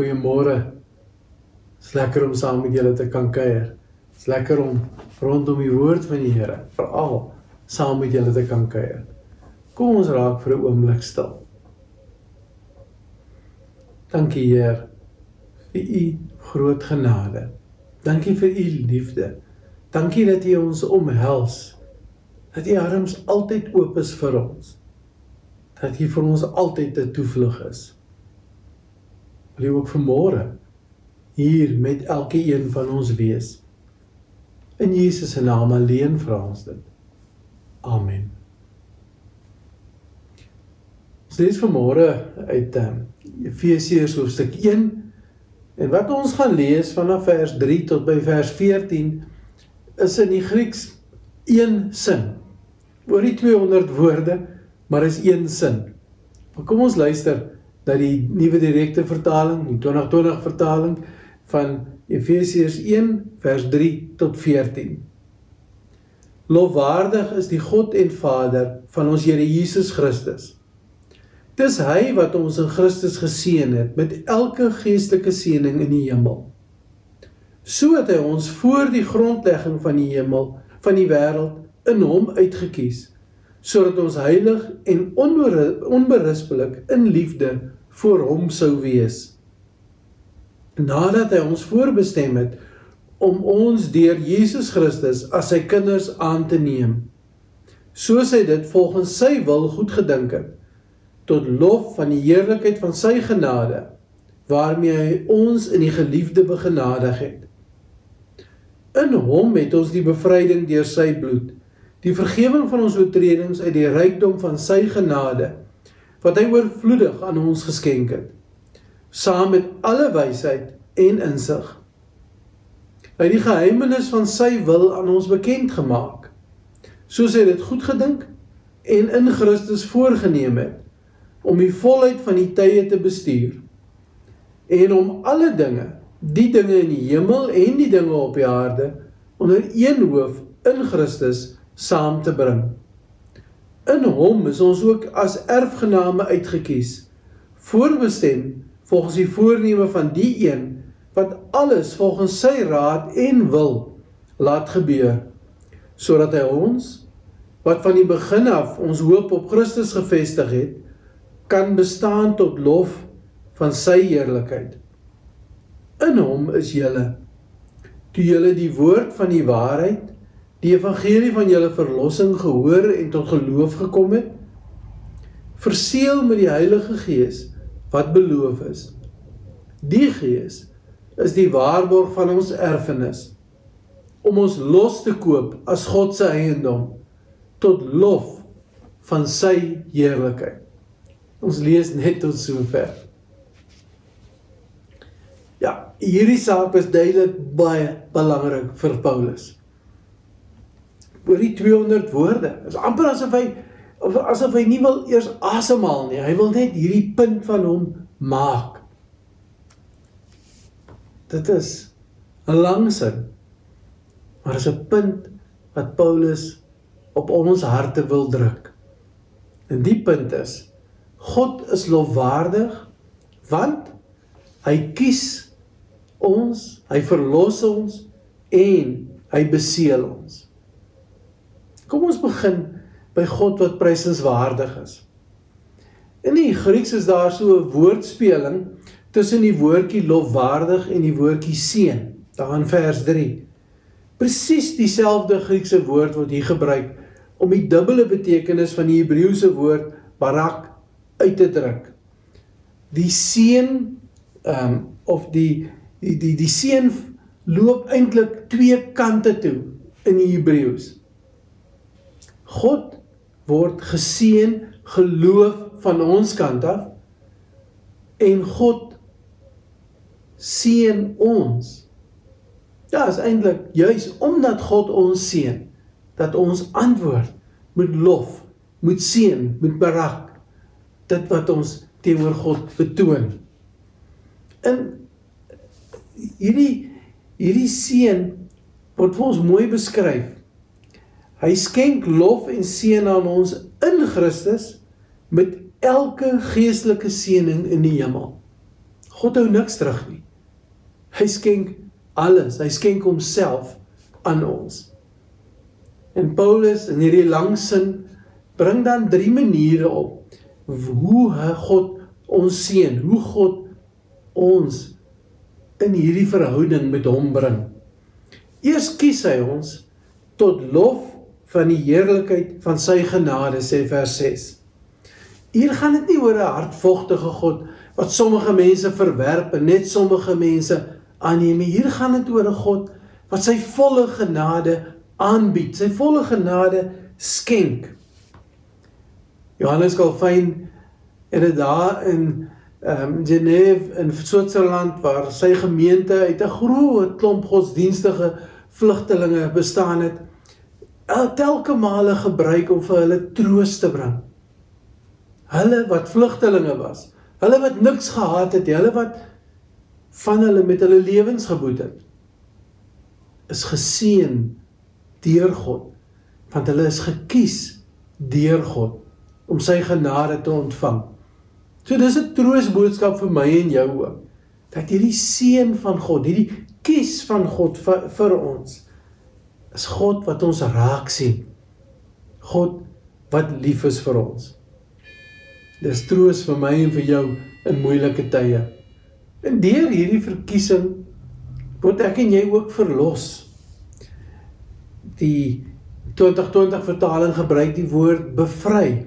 Goeiemôre. Dit's lekker om saam met julle te kan kuier. Dit's lekker om rondom die woord van die Here, veral saam met julle te kan kuier. Kom ons raak vir 'n oomblik stil. Dankie Heer vir u groot genade. Dankie vir u liefde. Dankie dat u ons omhels. Dat u arms altyd oop is vir ons. Dat u vir ons altyd 'n toevlug is. Wil u ook vanmôre hier met elke een van ons wees. In Jesus se naam alleen vra ons dit. Amen. Ons lees vanmôre uit um, Efesiërs hoofstuk 1 en wat ons gaan lees vanaf vers 3 tot by vers 14 is in die Grieks een sin. Oor die 200 woorde, maar is een sin. Maar kom ons luister na die nuwe direkte vertaling, die 2020 vertaling van Efesiërs 1 vers 3 tot 14. Lofwaardig is die God en Vader van ons Here Jesus Christus. Dis hy wat ons in Christus geseën het met elke geestelike seëning in die hemel. So het hy ons voor die grondlegging van die hemel, van die wêreld in hom uitgekies, sodat ons heilig en onberispelik in liefde voor hom sou wees. Nadat hy ons voorbestem het om ons deur Jesus Christus as sy kinders aan te neem soos hy dit volgens sy wil goed gedink het tot lof van die heerlikheid van sy genade waarmee hy ons in die geliefde begenadig het. In hom het ons die bevryding deur sy bloed die vergifnis van ons oortredings uit die rykdom van sy genade wat hy oorvloedig aan ons geskenk het saam met alle wysheid en insig. Hy die geheimenis van sy wil aan ons bekend gemaak, soos hy dit goed gedink en in Christus voorgenem het om die volheid van die tye te bestuur en om alle dinge, die dinge in die hemel en die dinge op die aarde onder een hoof in Christus saam te bring. In hom is ons ook as erfgename uitgekies, voorbestem volgens die voorneme van die een wat alles volgens sy raad en wil laat gebeur sodat hy ons wat van die begin af ons hoop op Christus gefestig het kan bestaan tot lof van sy heerlikheid in hom is julle toe julle die woord van die waarheid die evangelie van julle verlossing gehoor en tot geloof gekom het verseël met die Heilige Gees wat beloof is. Die Gees is die waarborg van ons erfenis om ons los te koop as God se eiendom tot lof van sy heerlikheid. Ons lees net tot sover. Ja, hierdie saak is duidelik baie belangrik vir Paulus. Oor die 200 woorde. Dit is amper asof hy of asof hy nie wil eers asemhaal nie. Hy wil net hierdie punt van hom maak. Dit is 'n lang sin. Maar is 'n punt wat Paulus op ons harte wil druk. En die punt is God is lofwaardig want hy kies ons, hy verlos ons en hy beseël ons. Kom ons begin by God wat prysenswaardig is. In die Grieks is daar so 'n woordspeling tussen die woordjie lofwaardig en die woordjie seën, daar in vers 3. Presies dieselfde Griekse woord word hier gebruik om die dubbele betekenis van die Hebreëse woord barak uit te druk. Die seën ehm um, of die die die die seën loop eintlik twee kante toe in die Hebreëus. God word geseën geloof van ons kant af en God seën ons. Ja, is eintlik juis omdat God ons seën dat ons antwoord met lof, met seën, met berak dit wat ons teenoor God betoon. In hierdie hierdie seën word vir ons mooi beskryf. Hy skenk lof en seën aan ons in Christus met elke geestelike seëning in die hemel. God hou niks terug nie. Hy skenk alles. Hy skenk homself aan ons. En Paulus in hierdie lang sin bring dan drie maniere op hoe God ons seën, hoe God ons in hierdie verhouding met hom bring. Eers kies hy ons tot lof van die heerlikheid van sy genade sê vers 6. Hier gaan dit nie oor 'n hardvogtige God wat sommige mense verwerp en net sommige mense aanneem nie. Hier gaan dit oor 'n God wat sy volle genade aanbied, sy volle genade skenk. Johannes Calvin het dit daar in ehm um, Genève in Switserland waar sy gemeente uit 'n groot klomp godsdienstige vlugtelinge bestaan het, telke male gebruik om vir hulle troos te bring. Hulle wat vlugtelinge was, hulle wat niks gehad het, hulle wat van hulle met hulle lewens geboet het, is geseën deur God, want hulle is gekies deur God om sy genade te ontvang. So dis 'n troosboodskap vir my en jou ook. Dat hierdie seën van God, hierdie kies van God vir, vir ons is God wat ons raak sien. God wat lief is vir ons. Dis troos vir my en vir jou in moeilike tye. En deur hierdie verkiesing word ek en jy ook verlos. Die 2020 vertaling gebruik die woord bevry.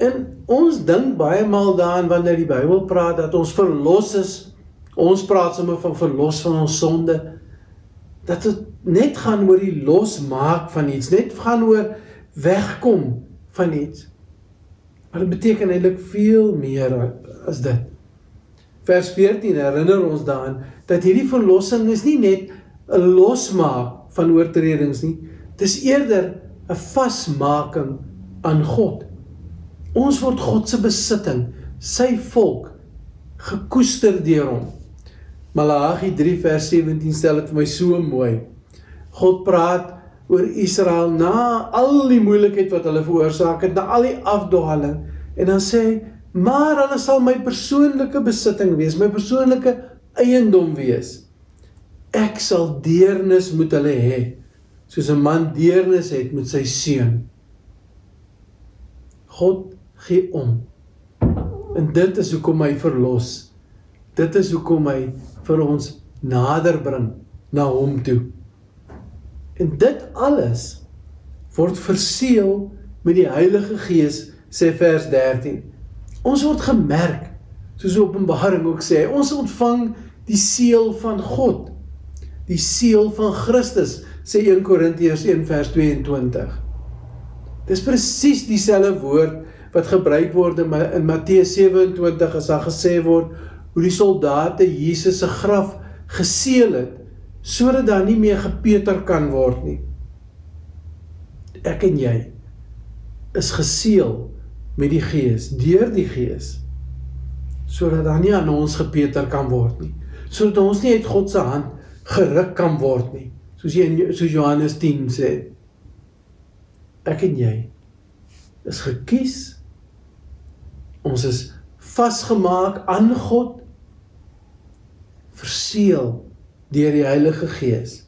En ons dink baie maal daaraan wanneer die Bybel praat dat ons verlos is. Ons praat sommer van verlos van ons sonde. Dat dit net gaan oor die losmaak van iets, net gaan oor wegkom van iets. Maar dit beteken eintlik veel meer as dit. Vers 14 herinner ons daaraan dat hierdie verlossing is nie net 'n losmaak van oortredings nie. Dis eerder 'n vasmaking aan God. Ons word God se besitting, sy volk gekoester deur hom. Malagi 3 vers 17 stel dit vir my so mooi. God praat oor Israel na al die moeilikheid wat hulle veroorsaak het, na al die afdwaling en dan sê hy, maar hulle sal my persoonlike besitting wees, my persoonlike eiendom wees. Ek sal deernis moet hulle hê, soos 'n man deernis het met sy seun. God gee om. En dit is hoekom hy verlos. Dit is hoekom hy vir ons nader bring na hom toe. En dit alles word verseël met die Heilige Gees sê vers 13. Ons word gemerk soos Openbaring ook sê, ons ontvang die seël van God. Die seël van Christus sê 1 Korintiërs 1 vers 22. Dis presies dieselfde woord wat gebruik word in, in Matteus 27 as daar gesê word hoe die soldate Jesus se graf geseël het sodat daar nie meer gepeter kan word nie. Ek en jy is geseël met die Gees, deur die Gees sodat daar nie aan ons gepeter kan word nie. Sodat ons nie uit God se hand geruk kan word nie. Soos jy soos Johannes 10 sê. Ek en jy is gekies Ons is vasgemaak aan God verseël deur die Heilige Gees.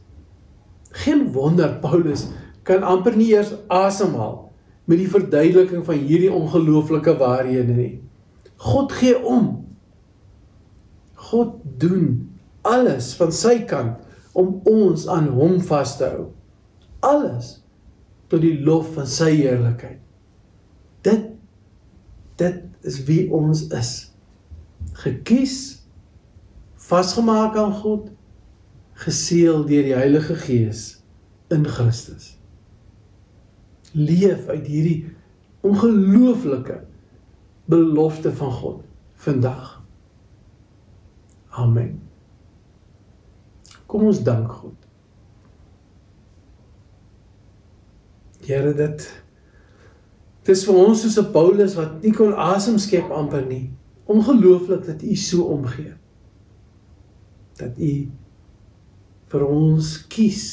Geen wonder Paulus kan amper nie eers asemhaal met die verduideliking van hierdie ongelooflike waarhede nie. God gee om. God doen alles van sy kant om ons aan hom vas te hou. Alles tot die lof van sy heerlikheid. Dit dit is wie ons is. Gekies, vasgemaak aan God, geseël deur die Heilige Gees in Christus. Leef uit hierdie ongelooflike belofte van God vandag. Amen. Kom ons dank God. Here dit Dis vir ons soos 'n Paulus wat nie kon asem skep amper nie. Ongelooflik dat U so omgee. Dat U vir ons kies.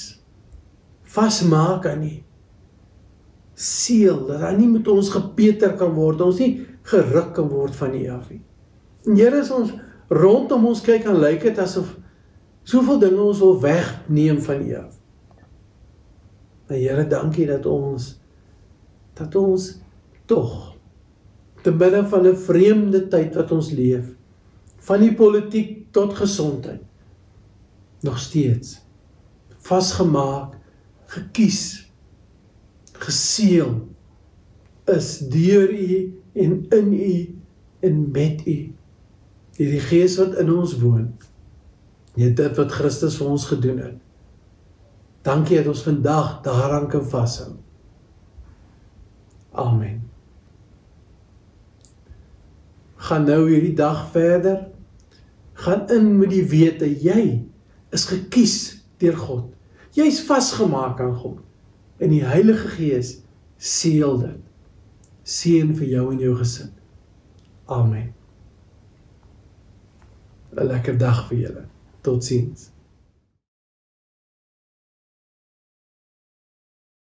Vasmaak aan U. Seël dat daar nie met ons gepeter kan word, ons nie geruk kan word van U af nie. En Here is ons rondom ons kyk en lyk dit asof soveel dinge ons wil wegneem van U af. Maar Here, dankie dat ons dat ons tog te midde van 'n vreemde tyd wat ons leef, van die politiek tot gesondheid, nog steeds vasgemaak, gekies, geseël is deur U en in U en met U. Hierdie Gees wat in ons woon. Net dit wat Christus vir ons gedoen het. Dankie dat ons vandag daaraan kan vashou. Amen. Gaan nou hierdie dag verder. Gaan in met die wete jy is gekies deur God. Jy's vasgemaak aan God. En die Heilige Gees seël dit. Seën vir jou en jou gesin. Amen. 'n Lekker dag vir julle. Totsiens.